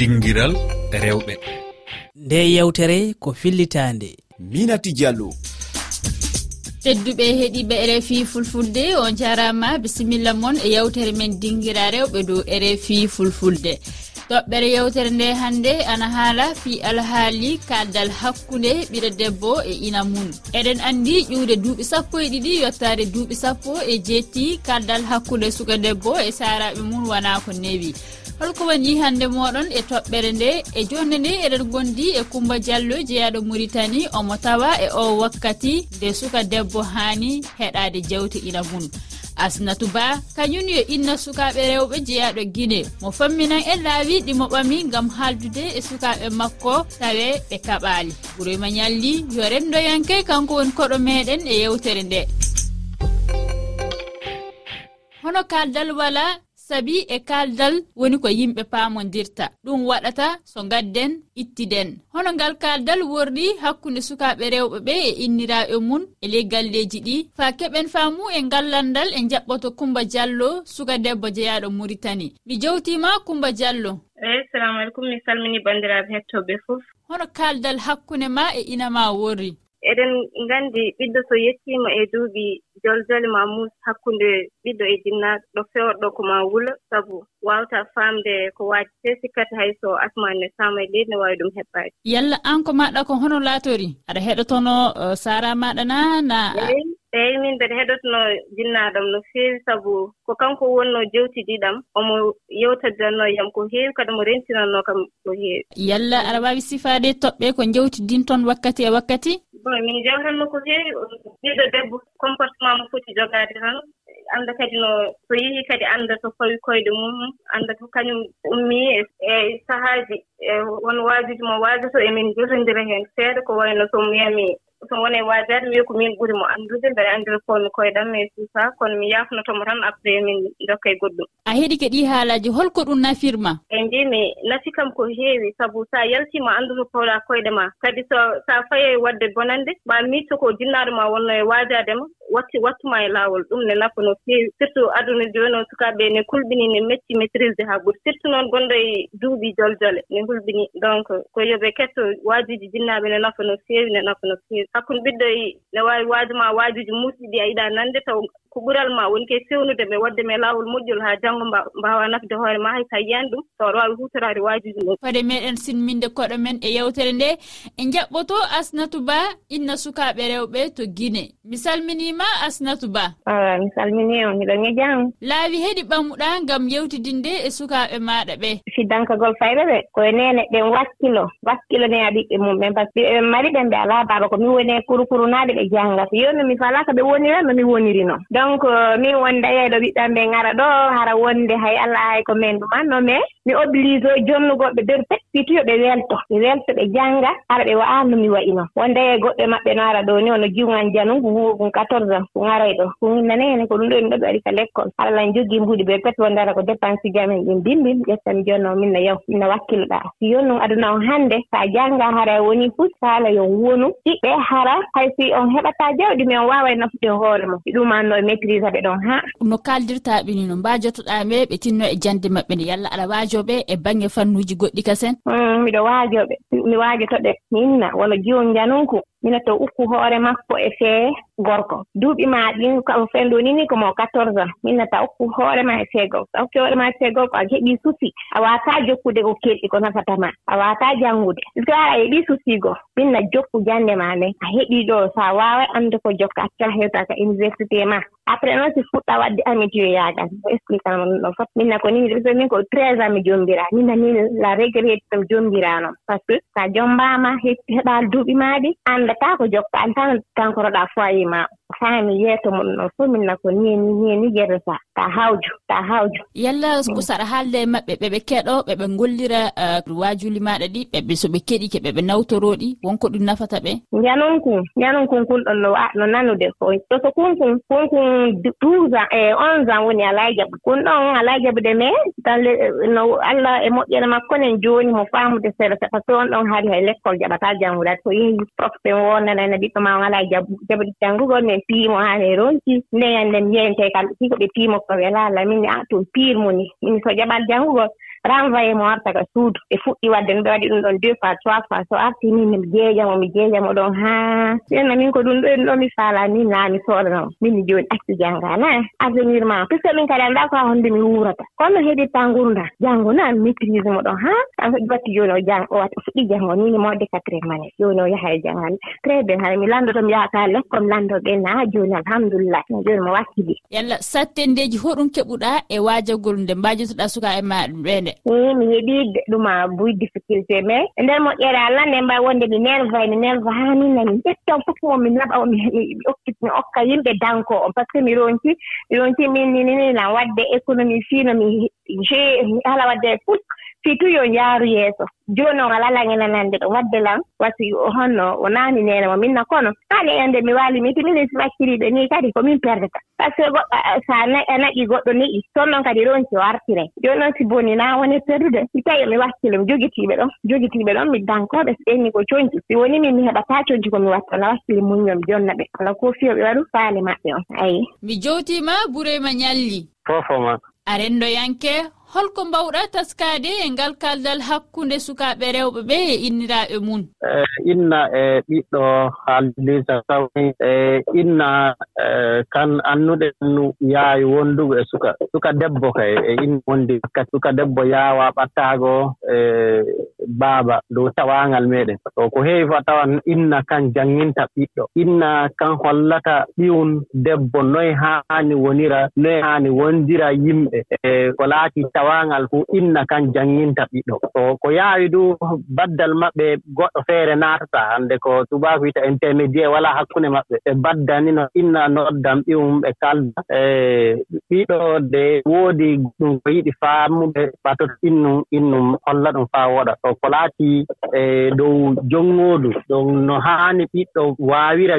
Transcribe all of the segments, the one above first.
dinguiral rewɓe. Nde yewtere ko fillitande. Minati diallo. Tedduɓe heeɗiɓe rfi fulfulde on jarama bisimilla moon e yewtere men dinguira rewɓe dow rfi fulfulde. toɓɓere yewtere nde hannde ana haala fi alhaali kaaldal hakkunde ɓiɗo debbo e ina mum eɗen anndi ƴiwde duuɓi sappo e ɗiɗi yettade duuɓi sappo e jeetti kaaldal hakkunde suka debbo e saaraɓe mum wona ko newi holko woni hannde moɗon e toɓɓere nde e jonde nde eɗen gondi e coumba diallo jeeyaɗo muritani omo tawa e o wakkati nde suka debbo haani heɗade jewte ina mum asnatu ba kañum yo inna sukaɓe rewɓe jeeyaɗo guine mo famminan e laawi ɗimo ɓami gam haaldude e sukaɓe makko tawe ɓe kaɓali ɓurima ñalli yo rendoyanke kanko woni koɗo meɗen e yewtere nde. Hono kaldal wala sabi e kaaldal woni ko yimɓe paamodirta ɗum waɗata so gadden ittiden hono ngal kaaldal worɗi hakkunde sukaaɓe rewɓe ɓe e inniraaɓe mum e ley leggalleeji ɗi. Faa keɓen faamu e ngallalndal e jaɓɓoto kumba diallo suka debbo jeyaaɗo muritani. Mi jowtima kumba diallo. Eyi salamu aleykum mi salmini banndiraaɓe hettooɓe fof. Hono kaaldal hakkunde ma e ina ma worri? Eɗen nganndi ɓiɗɗo so yettiima e duuɓi joljole ma mus hakkunde ɓiɗɗo e jinnaaɗo ɗo feworɗo ko ma wula sabu waawta faamde ko waaji te sikkata hay so asmane saama e leydi ne waawi ɗum heɓɓaade. Yalla an ko maɗa ko hono laatori aɗa heɗotono uh, sara maɗa na na eeyi min mbeɗa heɗotino jinnaaɗam no feewi sabu ko kanko wonno jewtidiiɗam omo yewtadiranno yam ko heewi kadi mo rentinanno kam ko heewi. Yalla aɗa waawi sifaade toɓɓe ko jewtidinton wakkati e wakkati? Bon min jewtanmo ko heewi ɓiɗɗo debbo comportement mo foti jogaade tan. Annda kadi no so yehii kadi annda to fawi koyɗe mum annda to kañum ummii e, e sahaaji e won waajuji mo waajoto emin jotondira heen seeɗa ko wayno so miyami so woni e waajaade wiya ko min ɓuri mo anndude mbeɗa anndiri komi koyɗam mais suusa. Kono mi yaafnotomo tan après min dokka e goɗɗum. A heɗi ke ɗi haalaaji holko ɗum nafirma? E mbimi nafi kam ko heewi sabu so a yaltiima annduto powɗa koyɗe ma. Kadi so so a fayi waɗde bonande ma miitto ko jinnaaɗo ma wonno e waajaade ma. watti wattuma e laawol ɗum ne nafa no feewi. Surtout aduna jooni o sukaaɓe ne kulɓini ne metti maitrise haa ɓuri. Surtout noon gonɗo e duuɓi joljole ne hulɓini. Donc ko yo ɓe ketto waajuuji jinnaaɓe ne nafa no feewi ne nafa no feewi. Hakkunde ɓiɗɗo ne waawi waajuma waajuuji musɗi ɗi a yiɗaa nannde taw ko ɓural ma woni ke sewnude ɓe wadde me laawol moƴƴol haa janngo mbaawa nafde hoore ma hay so a yiyani ɗum. So aɗa waawi huutoraade waajuji ngol fade meɗen sinminde koɗo men e yewtere nde. E jaɓɓoto asnatu ba inna sukaaɓe rewɓe to guine mi salminiima asnatu ba. Mi salmini on miɗon e jaam laawi heɗi ɓamuɗa ngam yewtidinde e sukaaɓe maɗa ɓe. Fiddankagol fayɓe ɓe koye nene ɓen wakkilo wakkilo ne a ɓiɓɓe mumɓen par ce que ɓen mari ɓen ɓe alaa baaba ko min woni e kurukurunaaɗe ɓe janngata yo no mi falaa ko ɓe wonirano mi woniri noon donc euh, min wonde yeyɗo ɓiɓɓen ɓe ngara ɗo hara wonde hay allah hay ko men ɗumanno mais mi oblige o jonnugoɓe nder peppiti yo ɓe welto. Ɓe welto ɓe jannga hara ɓe waano mi wayino wonde ye goɗɗe maɓɓe no ara ɗo ni ono jiwgan janu ko kum quatorze ans ko ngaray ɗo. Ko nane ko ɗum ɗo min ɗo ɓe waɗi ka l' école haralan jogii mbuuɗi ɓe pet wonde ara ko dépense uji amen ɗin bimbim ƴettami jonno minno yaw min no si yonnum aduna on hannde so a jannga hara e woni fuu haala yo wonu ɗiɓɓe hara hay si on heɓataa jawɗi mi on waawa nafude hoore mum ɗumanno maitrise aɓe ɗon ha. No kaldirtaɓe ni no mbajotoɗaɓe ɓe tinno e jande maɓɓe nde yalla aɗa waajoɓe e bange fannuji goɗɗi kasen mm, miɗo waajoɓe mi waajotoɓe minna walla jiwol janunku mina to ukku hoore makko e fee gorko. Duuɓi ma ɗin ko fenndo ni ni ko mo 14 ans minna taw hoore ma e seegow taw hoore ma e seegow ko a heɓii susi. A waataa jokkude ko kelɗi ko nafata ma. A waataa janngude. Puisque a heɓii susiigo minna jokku jannde ma nden a heɓii ɗo so a waawa annde ko jokka accala heewta ka université ma. Après noon si fuɗɗa waɗde amitié yaagal o expliquanmo ɗum ɗon fof minna ko ni min ko treize ans mi jommbiraa minna ni la regrette mi jommbiraanoo par ce que so a jommbaama heɓaa duuɓi maa ɗi anndataa ko jokka. An tan tankoroɗaa foyer ma. haami yeeto mon noon fof minna ko niyeni niyeni jerata ta hawju ta hawju. Yalla ko saɗa haalde e maɓɓe ɓeɓe keɗo ɓeɓe gollira uh, waajuli maɗa ɗi ɓeɓe soɓe keɗi ke ɓeɓe nawtoro ɗi wonko ɗum nafata ɓe? Janonkun janonkun kunɗon no no nanude ko ɗo so kunkun kunkun douze ans e onze ans woni alaa jaɓu kun ɗon alaa jaɓude mais dans no allah e moƴƴere makko nen jooni mo faamude seeɗa seeɗa par ce que on ɗon haali hay l' école jaɓataa janngude. So yehi prof ɓe wonnanana e ɓiɗɗo ma on alaa jaɓu jaɓude janngugol men piimo haa ne ronki nde yannde mi yeyntee kamɓe fof ko ɓe piimo ko welaa lamin a toon piirmu ni ah, min so jaɓat janngugol renvoyé mo warta ka suudu ɓe fuɗɗi wadde no ɓe waɗi ɗum ɗon deux fois trois fois so arti ni mi jeejamo mi jeejamo ɗon haa. Ɓenna min ko ɗum ɗon ɗo mi faala min naa mi soodano min mi jooni acci nga na avenir ma puisque min kadi annda ko haa honde mi wuurata kono heɗitta ngurnda janngo na maitrise mo ɗon haa. An foɗi watti jooni o jang o wat fuɗɗi janngo ni moɗde quatriéme mane jooni o yaha e jangal très bien hara mi lanndoto mi yaha ka lekkom landoɓe na jooni alhamdulillah jooni mo wakkili. Yalla sattendeji hoɗum keɓuɗa e waajagol nde mbajotoɗa sukaaɓe maɗa ɓeende wonde? I mi heɓii ɗuma buy difficulté mais e nder moƴƴere allah nde mbawi wonde mi nerva e mi nerva haa ni nani ƴettan fof mo mi naɓa o mi okka yimɓe danko on par ce que mi ronki mi ronki min ninininan waɗde économie fiino mi je mi ala wadde fuu fitu yo njaaru yeeso. Jooni on alaa langenanande ɗo wadde lan wasi honno o naani neene mo minna kono. Haali ende mi waali mi timini si wakkiriiɓe nii kadi ko min perdata par ce que goɗɗo so a naƴi goɗɗo ni'i toon noon kadi ronki o artire jooni noon si boni naa woni perdude. Si tawi mi wakkilo mi jogitiiɓe ɗon jogitiiɓe ɗon mi dankooɓe so ɓenni ko coñci si woni min mi heɓataa coñci ko mi watta ala wakkili muñño mi jonna ɓe. Ala ko fiyoɓe waɗu faale maɓɓe on ayi. Mi jowtiima burema ñalli fofoma arendoyanke holko mbawɗa taskade e ngal kaldal hakkunde sukaɓe rewɓe ɓe e inniraɓe mum e, inna e ɓiɗɗo haaldisa sawni e inna e, kan annuɗen yaawi wondugo e suka suka debbo kay e inna wondi ka suka debbo yaawa ɓattaago e baaba dow tawaangal meɗen to ko heewi fo a tawan inna kan jannginta ɓiɗɗo. Inna kan hollata ɓiwun debbo noye haani wonira noye haani wondira yimɓe e ko laati tawaangal fuu inna kan jannginta ɓiɗɗo. To ko yaawi du baddal maɓɓe goɗɗo feere naatata hannde ko tubaako wiyta intermédiaire walaa hakkunde maɓɓe. Ɓe baddani no inna noddan ɓiwum ɓe kalda e ɓiɗo de woodi ɗum ko yiɗi faamuɓe ɓatoto innum innum holla ɗum faa woɗa. To ko laati e dow jonngoodu ɗon no haani ɓiɗɗo waawira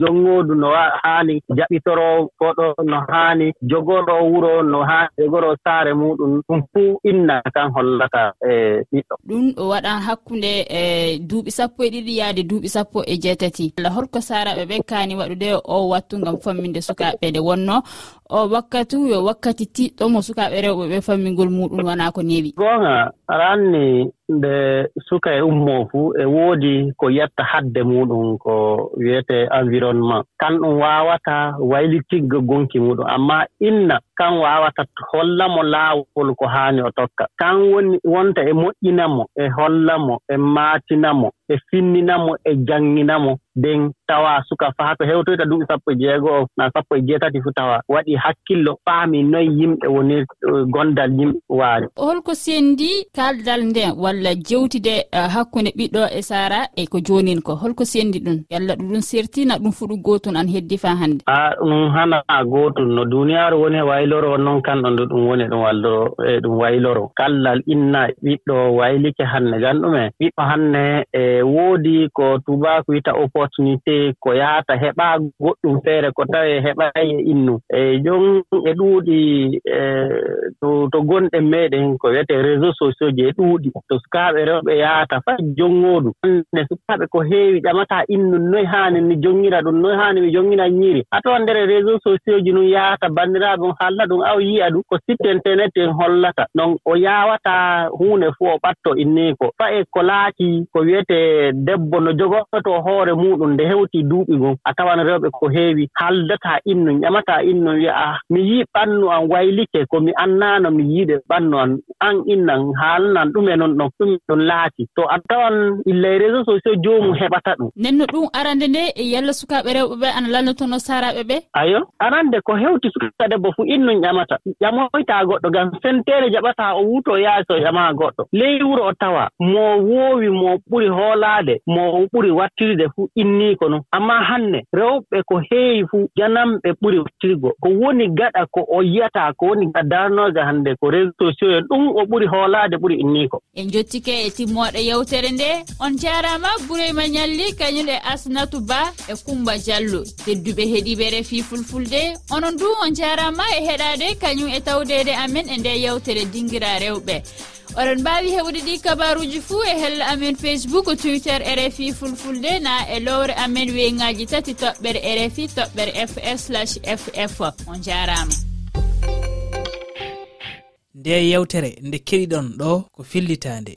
jonngoodu no haani jaɓitoroo koɗo no haani jogoroo wuro no haani jogoroo saare mum muɗum ɗum fuu inna kan hollata e ɓiɗɗo. Ɗum ɗo waɗan hakkunde e duuɓi sappo e ɗiɗi yaade duuɓi sappo e jeetati. Allah holko saaraɓe ɓe kaani waɗude o wattu ngam famminde sukaɓe nde wonno. O wakkatu yo wakkati tiɗɗo mo sukaɓe rewɓe ɓe fammingol muɗum wona ko neewi. Gonga aranni nde suka e ummoo fuu e woodi ko yetta hadde muɗum ko wiyetee environnement. Kan ɗum waawata waylitiggo gonki muɗum. Ammaa inna kan waawata holla mo laawol ko haani o tokka. Kan woni wonta e moƴƴinamo e holla mo e maatinamo ɓe finninamo e jannginamo nden tawa suka faa to hewtoyta duuɓi e sappo e jeegoo na sappo e jeetati fu tawa waɗi hakkillo faami noyi yimɓe woni e, gondal yimɓe waari holko senndi kaaldal nden walla jewtide e, hakkunde ɓiɗɗo e sara e ko joonin ko holko senndi ɗum yalla ɗum sertina ɗum fuɗu gootum an heddi faa hannde? A ɗum hana gootum no duuniyaaru woni e wayloro noon kanɗo nde ɗum woni ɗum wallo e ɗum wayloro. Kallal inna ɓiɗɗo waylike hannde gan ɗume ɓiɗɗo hannde e woodi ko tubako wiyta opportunité ko yahata heɓaa goɗɗum feere ko tawi heɓayi e innu. E jon e ɗuuɗi e, to to to gonɗen meeɗen ko wiyetee réseau sociaux ji e ɗuuɗi to sukaaɓe rewɓe yahata fay jonngoodu ande sukaaɓe ko heewi ƴamataa innu noyi haani ni jongira ɗum noyi haani mi jongina ñiiri. A tawan ndeer e réseau sociaux ji ɗum yahata banndiraaɓe ɗum haalla ɗum aw yiya ɗum ko sitte internet en hollata. Donc o yaawataa huunde fof o ɓatto innii inneeko faye ko laati ko wiyetee debbo no jogoto hoore muɗum nde hewtii duuɓi ngon a tawan rewɓe ko heewi haaldataa innu ƴamataa innu wiya a mi yii ɓannu am waylike ko mi annaano kam yiide ɓanno an an innan haalnan ɗume non ɗon ɗum ɗon laati. To a tawan illa e réseau sociaux joomum heɓata ɗum. Nden no ɗum arande nde e yalla sukaaɓe rewɓe ɓe ana lalnotono saaraaɓe ɓe? Ayo arande ko hewti sukka debbo fuu innun ƴamata. Ƴamoytaa goɗɗo ngam senteere jaɓataa o wuuto yaasi o ƴamaa goɗɗo. Ley wuro o tawa mo woowi mo ɓuri hoolaade mo ɓuri wattirde fuu innii ko non. Ammaa hannde rewɓe ko heewi fuu janamɓe ɓuri wattirgo. Ko woni gaɗa ko o yiyataa ko woni gaɗa darnooje hannde. hannde ko réseau sociaux en ɗum o ɓuri hoolaade ɓuri innii ko en jottike e timmooɗo yewtere nde on jaaraama bureyma ñalli kañum e asnatou ba e coumba diallo. Tedduɓe heɗiiɓe refi fulfulde onon du on jaaraama e heɗaade kañum e tawdeede amen e nde yewtere dingira rewɓe. Oɗon mbawi heɓude ɗi kabaruji fuu e hella amen facebook twitter e rfi fulfulde na e lowre amen weyngaji tati toɓɓere e rfi toɓɓere fs ff on jarama nde yewtere nde keɗiɗon ɗo ko fillitande.